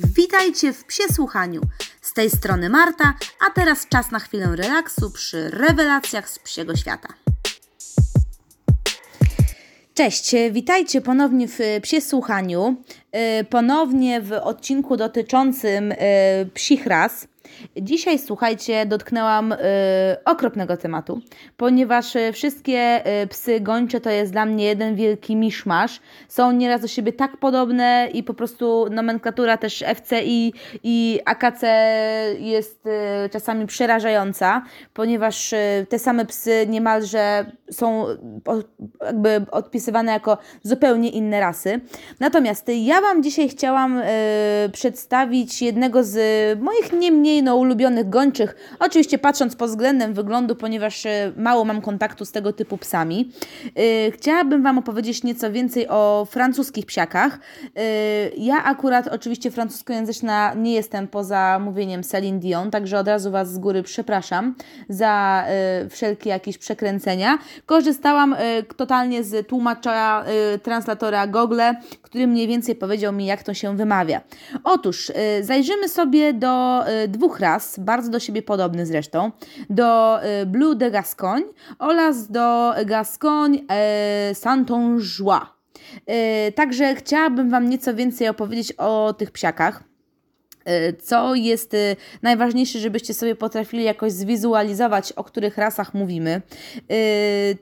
Witajcie w Psie Słuchaniu. Z tej strony Marta, a teraz czas na chwilę relaksu przy rewelacjach z psiego świata. Cześć, witajcie ponownie w Psie Słuchaniu. Y, ponownie w odcinku dotyczącym y, psich ras. Dzisiaj, słuchajcie, dotknęłam y, okropnego tematu, ponieważ y, wszystkie y, psy gończe to jest dla mnie jeden wielki miszmasz. Są nieraz do siebie tak podobne i po prostu nomenklatura też FCI i AKC jest y, czasami przerażająca, ponieważ y, te same psy niemalże są jakby odpisywane jako zupełnie inne rasy. Natomiast ja Wam dzisiaj chciałam y, przedstawić jednego z moich nie mniej no, ulubionych gończych, oczywiście patrząc pod względem wyglądu, ponieważ e, mało mam kontaktu z tego typu psami. E, chciałabym Wam opowiedzieć nieco więcej o francuskich psiakach. E, ja akurat oczywiście francuskojęzyczna nie jestem poza mówieniem Celine Dion, także od razu Was z góry przepraszam za wszelkie jakieś przekręcenia. Korzystałam totalnie z tłumacza translatora Google, który mniej więcej powiedział mi, jak to się wymawia. Otóż zajrzymy sobie do dwóch ras, bardzo do siebie podobny zresztą, do y, Blue de Gascogne oraz do Gascogne e, Saintongeois. E, także chciałabym Wam nieco więcej opowiedzieć o tych psiakach co jest najważniejsze, żebyście sobie potrafili jakoś zwizualizować, o których rasach mówimy.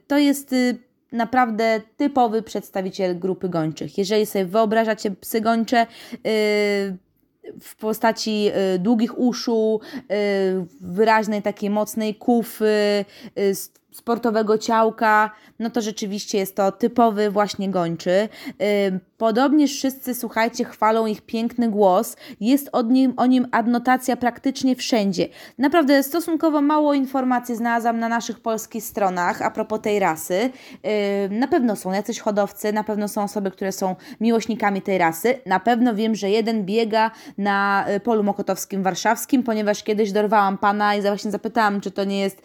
To jest naprawdę typowy przedstawiciel grupy gończych. Jeżeli sobie wyobrażacie psy gończe, w postaci y, długich uszu, y, wyraźnej takiej mocnej kufy, y, sportowego ciałka, no to rzeczywiście jest to typowy właśnie gończy. Podobnież wszyscy, słuchajcie, chwalą ich piękny głos. Jest od nim, o nim adnotacja praktycznie wszędzie. Naprawdę stosunkowo mało informacji znalazłam na naszych polskich stronach a propos tej rasy. Na pewno są jacyś hodowcy, na pewno są osoby, które są miłośnikami tej rasy. Na pewno wiem, że jeden biega na y, polu mokotowskim warszawskim, ponieważ kiedyś dorwałam pana i właśnie zapytałam, czy to nie jest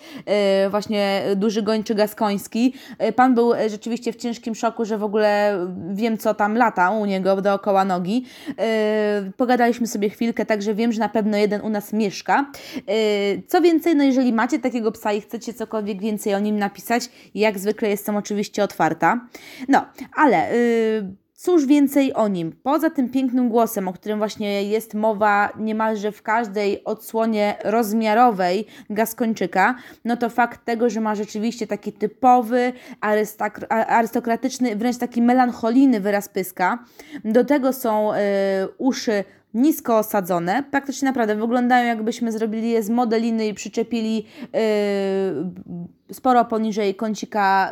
y, właśnie duży gończy gaskoński. Y, pan był rzeczywiście w ciężkim szoku, że w ogóle wiem, co tam lata u niego dookoła nogi. Yy, pogadaliśmy sobie chwilkę, także wiem, że na pewno jeden u nas mieszka. Co więcej, no jeżeli macie takiego psa i chcecie cokolwiek więcej o nim napisać, jak zwykle jestem oczywiście otwarta. No, ale... Cóż więcej o nim? Poza tym pięknym głosem, o którym właśnie jest mowa niemalże w każdej odsłonie rozmiarowej Gaskończyka, no to fakt tego, że ma rzeczywiście taki typowy, arystokratyczny, wręcz taki melancholijny wyraz pyska. Do tego są y, uszy nisko osadzone, praktycznie naprawdę wyglądają jakbyśmy zrobili je z modeliny i przyczepili yy, sporo poniżej kącika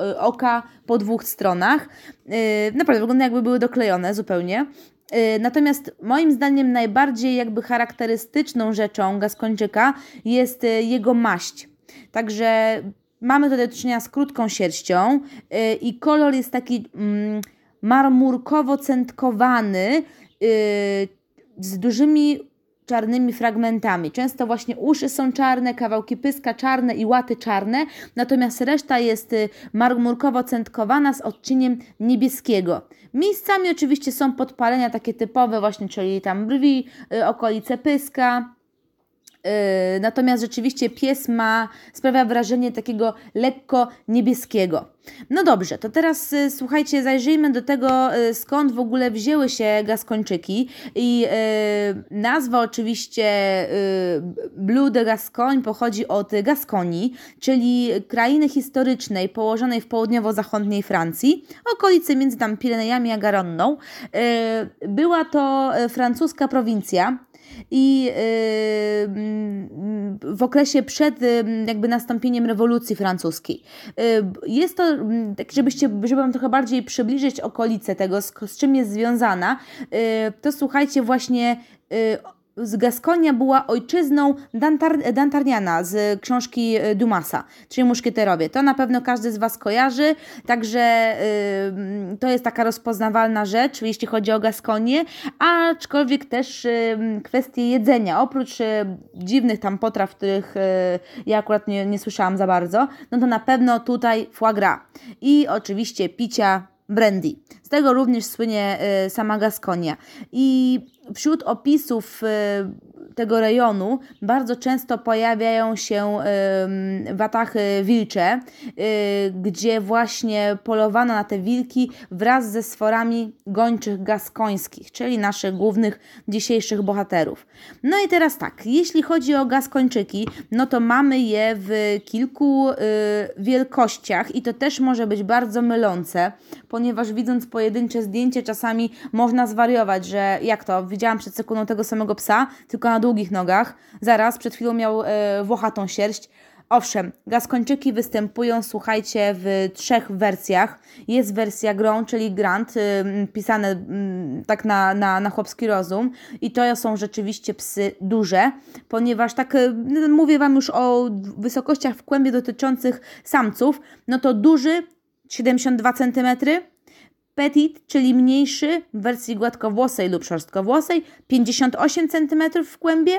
yy, oka po dwóch stronach. Yy, naprawdę wyglądają jakby były doklejone zupełnie. Yy, natomiast moim zdaniem najbardziej jakby charakterystyczną rzeczą gaskończyka jest yy, jego maść. Także mamy tutaj do czynienia z krótką sierścią yy, i kolor jest taki mm, marmurkowo-centkowany, z dużymi czarnymi fragmentami. Często właśnie uszy są czarne, kawałki pyska czarne i łaty czarne, natomiast reszta jest y, marmurkowo-centkowana z odcieniem niebieskiego. Miejscami oczywiście są podpalenia takie typowe właśnie, czyli tam brwi, y, okolice pyska, natomiast rzeczywiście pies ma, sprawia wrażenie takiego lekko niebieskiego. No dobrze, to teraz y, słuchajcie, zajrzyjmy do tego, y, skąd w ogóle wzięły się gaskończyki. I y, nazwa oczywiście Blue de Gascogne pochodzi od Gaskonii, czyli krainy historycznej położonej w południowo-zachodniej Francji, okolicy między tam Pirenejami a Garonną. była to francuska prowincja i w okresie przed jakby nastąpieniem rewolucji francuskiej. Jest to, tak żebyście, żeby Wam trochę bardziej przybliżyć okolice tego, z, z czym jest związana, to słuchajcie właśnie z Gaskonia była ojczyzną Dantar Dantarniana z książki y, Dumasa, czyli Muszkieterowie. To na pewno każdy z Was kojarzy, także to jest taka rozpoznawalna rzecz, jeśli chodzi o Gaskonię, aczkolwiek też kwestie jedzenia. Oprócz yy, dziwnych tam potraw, których y, ja akurat nie, nie słyszałam za bardzo, no to na pewno tutaj foie gras i oczywiście picia brandy. Z tego również słynie sama Gaskonia. I wśród opisów tego rejonu bardzo często pojawiają się watachy wilcze, y, gdzie właśnie polowano na te wilki wraz ze sforami gończych gaskońskich, czyli naszych głównych dzisiejszych bohaterów. No i teraz tak, jeśli chodzi o gaskończyki, no to mamy je w kilku y, wielkościach i to też może być bardzo mylące, ponieważ widząc pojedyncze zdjęcie czasami można zwariować, że jak to, widziałam przed sekundą tego samego psa, tylko na długich nogach. Zaraz, przed chwilą miał e, włochatą sierść. Owszem, gaskończyki występują, słuchajcie, w trzech wersjach. Jest wersja Grand, czyli Grand, y, pisane y, tak na, na, na chłopski rozum. I to są rzeczywiście psy duże, ponieważ tak y, mówię Wam już o wysokościach w kłębie dotyczących samców. No to duży 72 cm, Petit, czyli mniejszy w wersji gładkowłosej lub szorstkowłosej, 58 cm w kłębie,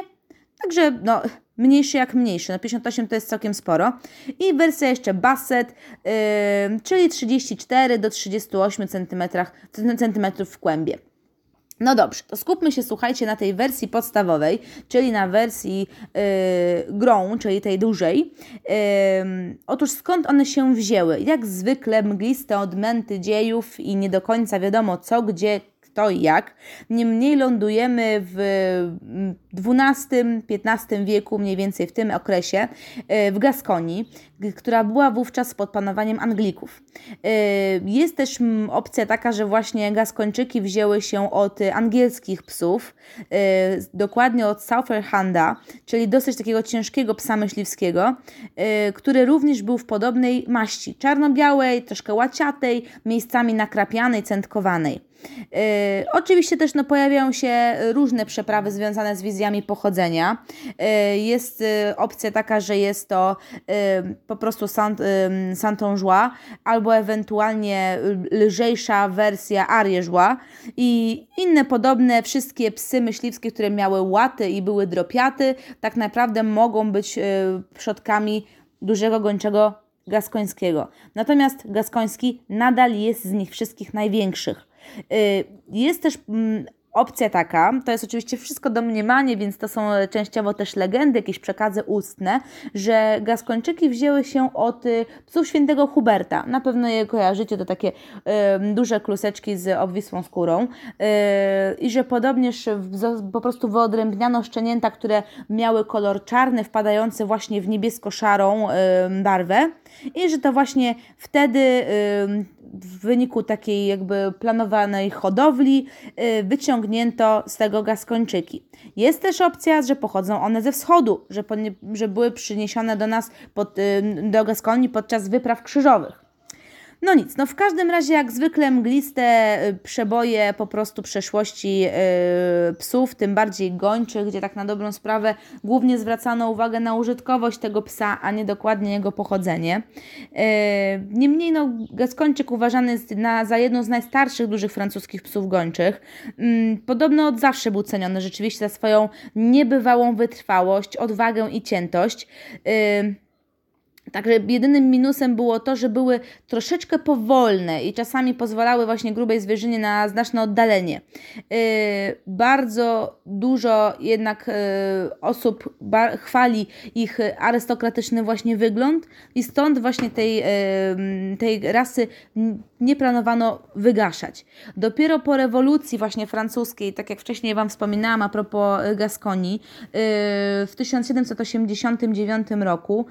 także no, mniejszy jak mniejszy, no 58 to jest całkiem sporo. I wersja jeszcze Basset, yy, czyli 34 do 38 cm, cm w kłębie. No dobrze, to skupmy się, słuchajcie, na tej wersji podstawowej, czyli na wersji yy, grą, czyli tej dużej. Yy, otóż skąd one się wzięły? Jak zwykle mgliste odmęty dziejów i nie do końca wiadomo co, gdzie, kto i jak. Niemniej lądujemy w XII-XV wieku, mniej więcej w tym okresie, e, w Gaskonii, która była wówczas pod panowaniem Anglików. E, jest też opcja taka, że właśnie Gaskończyki wzięły się od angielskich psów, e, dokładnie od Southerhanda, czyli dosyć takiego ciężkiego psa myśliwskiego, który również był w podobnej maści, czarno-białej, troszkę łaciatej, miejscami nakrapianej, centkowanej. Yy, oczywiście też no, pojawiają się różne przeprawy związane z wizjami pochodzenia. Yy, jest yy, opcja taka, że jest to po prostu Saint-Ongeois albo ewentualnie lżejsza wersja Arieżła i inne podobne wszystkie psy myśliwskie, które miały łaty i były dropiaty, tak naprawdę mogą być przodkami dużego gończego gaskońskiego. Natomiast gaskoński nadal jest z nich wszystkich największych. Y, jest też mm, opcja taka, to jest oczywiście wszystko domniemanie, więc to są częściowo też legendy, jakieś przekazy ustne, że Gaskończyki wzięły się od y, psów świętego Huberta. Na pewno je kojarzycie, to takie duże kluseczki z obwisłą skórą. Y, I że podobnież po prostu wyodrębniano szczenięta, które miały kolor czarny, wpadający właśnie w niebiesko-szarą barwę. I że to właśnie wtedy w wyniku takiej jakby planowanej hodowli y, wyciągnięto z tego gaskończyki. Jest też opcja, że pochodzą one ze wschodu, że, że były przyniesione do nas pod, do Gaskonii podczas wypraw krzyżowych. No nic, no w każdym razie jak zwykle mgliste y, przeboje po prostu przeszłości yy, psów, tym bardziej gończych, gdzie tak na dobrą sprawę głównie zwracano uwagę na użytkowość tego psa, a nie dokładnie jego pochodzenie. Yy, niemniej no gaskończyk uważany jest na, za jedną z najstarszych dużych francuskich psów gończych. Yy, podobno od zawsze był ceniony rzeczywiście za swoją niebywałą wytrwałość, odwagę i ciętość. Yy, Także jedynym minusem było to, że były troszeczkę powolne i czasami pozwalały właśnie grubej zwierzynie na znaczne oddalenie. Yy, bardzo dużo jednak yy, osób chwali ich arystokratyczny właśnie wygląd i stąd właśnie tej, yy, tej rasy nie planowano wygaszać. Dopiero po rewolucji właśnie francuskiej, tak jak wcześniej Wam wspominałam a propos Gaskonii, w 1789 roku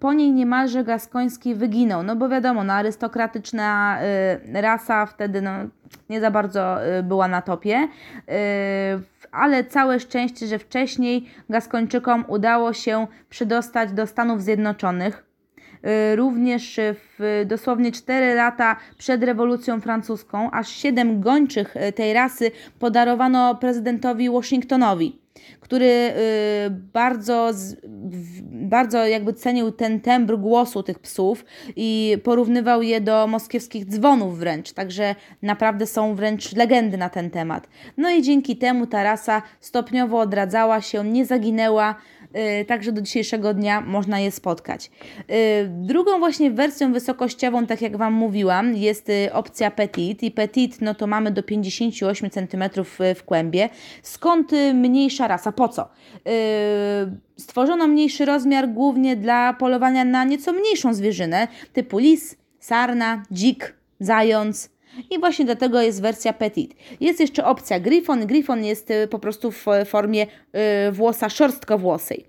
po niej niemalże Gaskoński wyginął, no bo wiadomo, no arystokratyczna y, rasa wtedy no, nie za bardzo y, była na topie, y, ale całe szczęście, że wcześniej Gaskończykom udało się przedostać do Stanów Zjednoczonych. Również w dosłownie 4 lata przed rewolucją francuską, aż 7 gończych tej rasy podarowano prezydentowi Washingtonowi który y, bardzo, bardzo jakby cenił ten tembr głosu tych psów i porównywał je do moskiewskich dzwonów wręcz, także naprawdę są wręcz legendy na ten temat. No i dzięki temu ta rasa stopniowo odradzała się, nie zaginęła, także do dzisiejszego dnia można je spotkać. Drugą właśnie wersją wysokościową, tak jak Wam mówiłam, jest opcja Petit i Petit no to mamy do 58 cm w kłębie. Skąd mniejsza rasa? Po co? Stworzono mniejszy rozmiar głównie dla polowania na nieco mniejszą zwierzynę, typu lis, sarna, dzik, zając, i właśnie dlatego jest wersja petit. Jest jeszcze opcja Griffon. Griffon jest y, po prostu w formie y, włosa szorstkowłosej.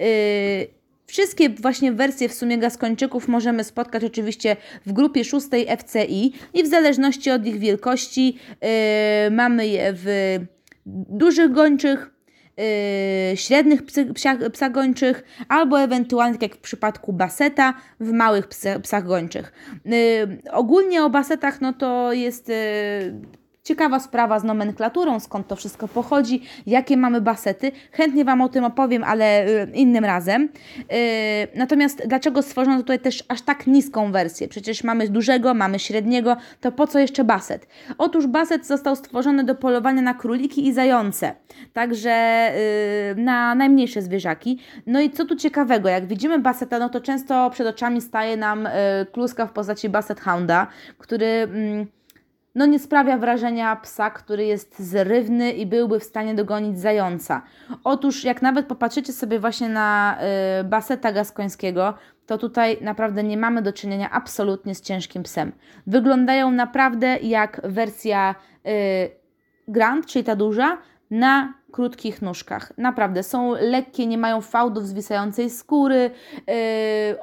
Y, wszystkie właśnie wersje w sumie gaskończyków możemy spotkać oczywiście w grupie szóstej FCI i w zależności od ich wielkości mamy je w dużych gończych, yy, średnich psy, psia, psach gończych, albo ewentualnie, tak jak w przypadku baseta, w małych psach, psach gończych. Yy, ogólnie o basetach, no to jest yy, Ciekawa sprawa z nomenklaturą, skąd to wszystko pochodzi, jakie mamy basety. Chętnie Wam o tym opowiem, ale y, innym razem. Y, natomiast dlaczego stworzono tutaj też aż tak niską wersję? Przecież mamy dużego, mamy średniego, to po co jeszcze baset? Otóż baset został stworzony do polowania na króliki i zające, także y, na najmniejsze zwierzaki. No i co tu ciekawego, jak widzimy baseta, no to często przed oczami staje nam kluska w postaci basset hounda, który mm, no nie sprawia wrażenia psa, który jest zrywny i byłby w stanie dogonić zająca. Otóż jak nawet popatrzycie sobie właśnie na y, baseta gaskońskiego, to tutaj naprawdę nie mamy do czynienia absolutnie z ciężkim psem. Wyglądają naprawdę jak wersja y, Grand, czyli ta duża, na krótkich nóżkach. Naprawdę są lekkie, nie mają fałdów zwisającej skóry, yy,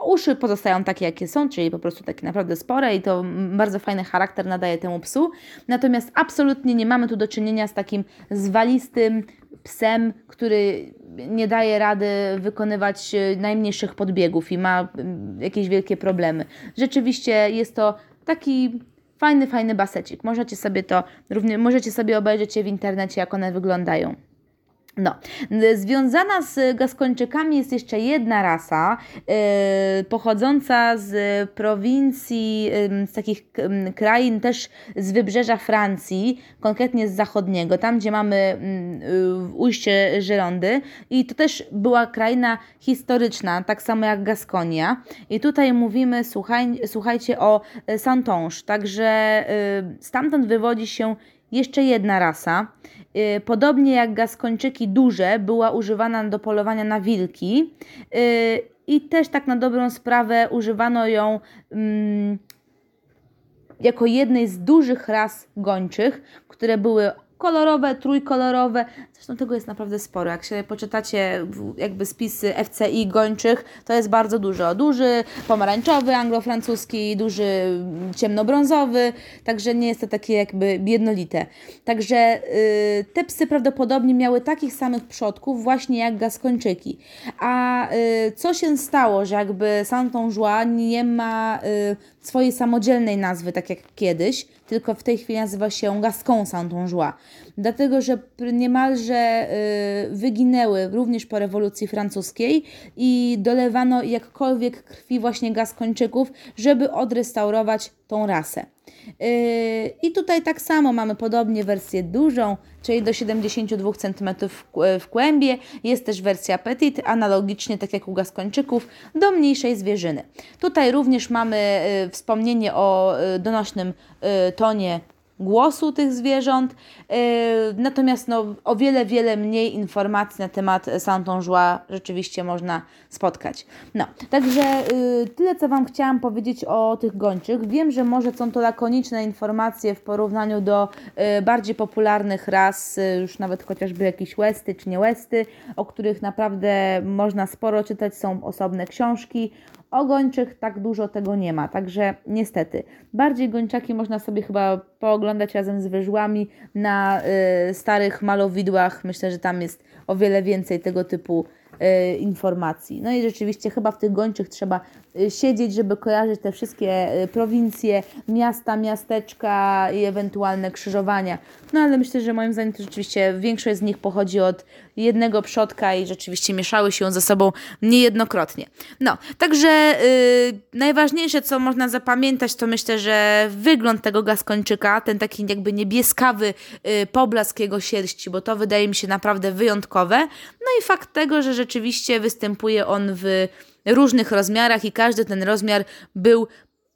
uszy pozostają takie, jakie są, czyli po prostu takie naprawdę spore i to bardzo fajny charakter nadaje temu psu. Natomiast absolutnie nie mamy tu do czynienia z takim zwalistym psem, który nie daje rady wykonywać yy, najmniejszych podbiegów i ma yy, jakieś wielkie problemy. Rzeczywiście jest to taki Fajny, fajny basecik. Możecie sobie to możecie sobie obejrzeć je w internecie, jak one wyglądają. No, związana z gaskończykami jest jeszcze jedna rasa yy, pochodząca z prowincji, yy, z takich yy, krain też z wybrzeża Francji, konkretnie z zachodniego, tam gdzie mamy y, ujście Żerondy i to też była kraina historyczna, tak samo jak Gaskonia. I tutaj mówimy, słuchaj, słuchajcie o Santonge, także y, stamtąd wywodzi się jeszcze jedna rasa, y, podobnie jak gaskończyki duże, była używana do polowania na wilki y, i też tak na dobrą sprawę używano ją mm, jako jednej z dużych ras gończych, które były kolorowe, trójkolorowe. Zresztą tego jest naprawdę sporo. Jak się poczytacie jakby spisy FCI gończych, to jest bardzo dużo. Duży, pomarańczowy, anglofrancuski, duży, ciemnobrązowy, także nie jest to takie jakby jednolite. Także yy, te psy prawdopodobnie miały takich samych przodków właśnie jak gaskończyki. A yy, co się stało, że jakby Saint-Ongeois nie ma yy, swojej samodzielnej nazwy, tak jak kiedyś, tylko w tej chwili nazywa się Gascon Saint-Ongeois. Dlatego, że niemalże y, wyginęły również po rewolucji francuskiej i dolewano jakkolwiek krwi właśnie Gaskończyków, żeby odrestaurować tą rasę. Yy, I tutaj tak samo mamy podobnie wersję dużą, czyli do 72 cm w kłębie. Jest też wersja petit, analogicznie tak jak u gaskończyków, do mniejszej zwierzyny. Tutaj również mamy yy, wspomnienie o donośnym tonie głosu tych zwierząt, yy, natomiast no, o wiele, wiele mniej informacji na temat Saint-Ongeois rzeczywiście można spotkać. No, także yy, tyle, co Wam chciałam powiedzieć o tych gończych. Wiem, że może są to lakoniczne informacje w porównaniu do yy, bardziej popularnych ras, już nawet chociażby jakieś Westy czy nie Westy, o których naprawdę można sporo czytać, są osobne książki, o gończych tak dużo tego nie ma, także niestety. Bardziej gończaki można sobie chyba pooglądać razem z wyżłami na y, starych malowidłach. Myślę, że tam jest o wiele więcej tego typu y, informacji. No i rzeczywiście chyba w tych gończych trzeba siedzieć, żeby kojarzyć te wszystkie y, prowincje, miasta, miasteczka i ewentualne krzyżowania. No ale myślę, że moim zdaniem to rzeczywiście większość z nich pochodzi od jednego przodka i rzeczywiście mieszały się ze sobą niejednokrotnie. No, także yy, najważniejsze, co można zapamiętać, to myślę, że wygląd tego gaskończyka, ten taki jakby niebieskawy yy, poblask jego sierści, bo to wydaje mi się naprawdę wyjątkowe. i fakt tego, że rzeczywiście występuje on w różnych rozmiarach i każdy ten rozmiar był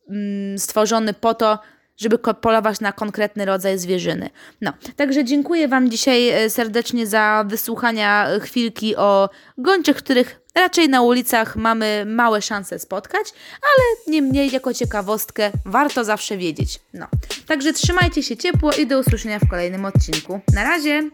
mm, stworzony po to, żeby polować na konkretny rodzaj zwierzyny. No, także dziękuję Wam dzisiaj e, serdecznie za wysłuchania e, chwilki o gończych, których raczej na ulicach mamy małe szanse spotkać, ale niemniej jako ciekawostkę warto zawsze wiedzieć. No, także trzymajcie się ciepło i do usłyszenia w kolejnym odcinku. Na razie!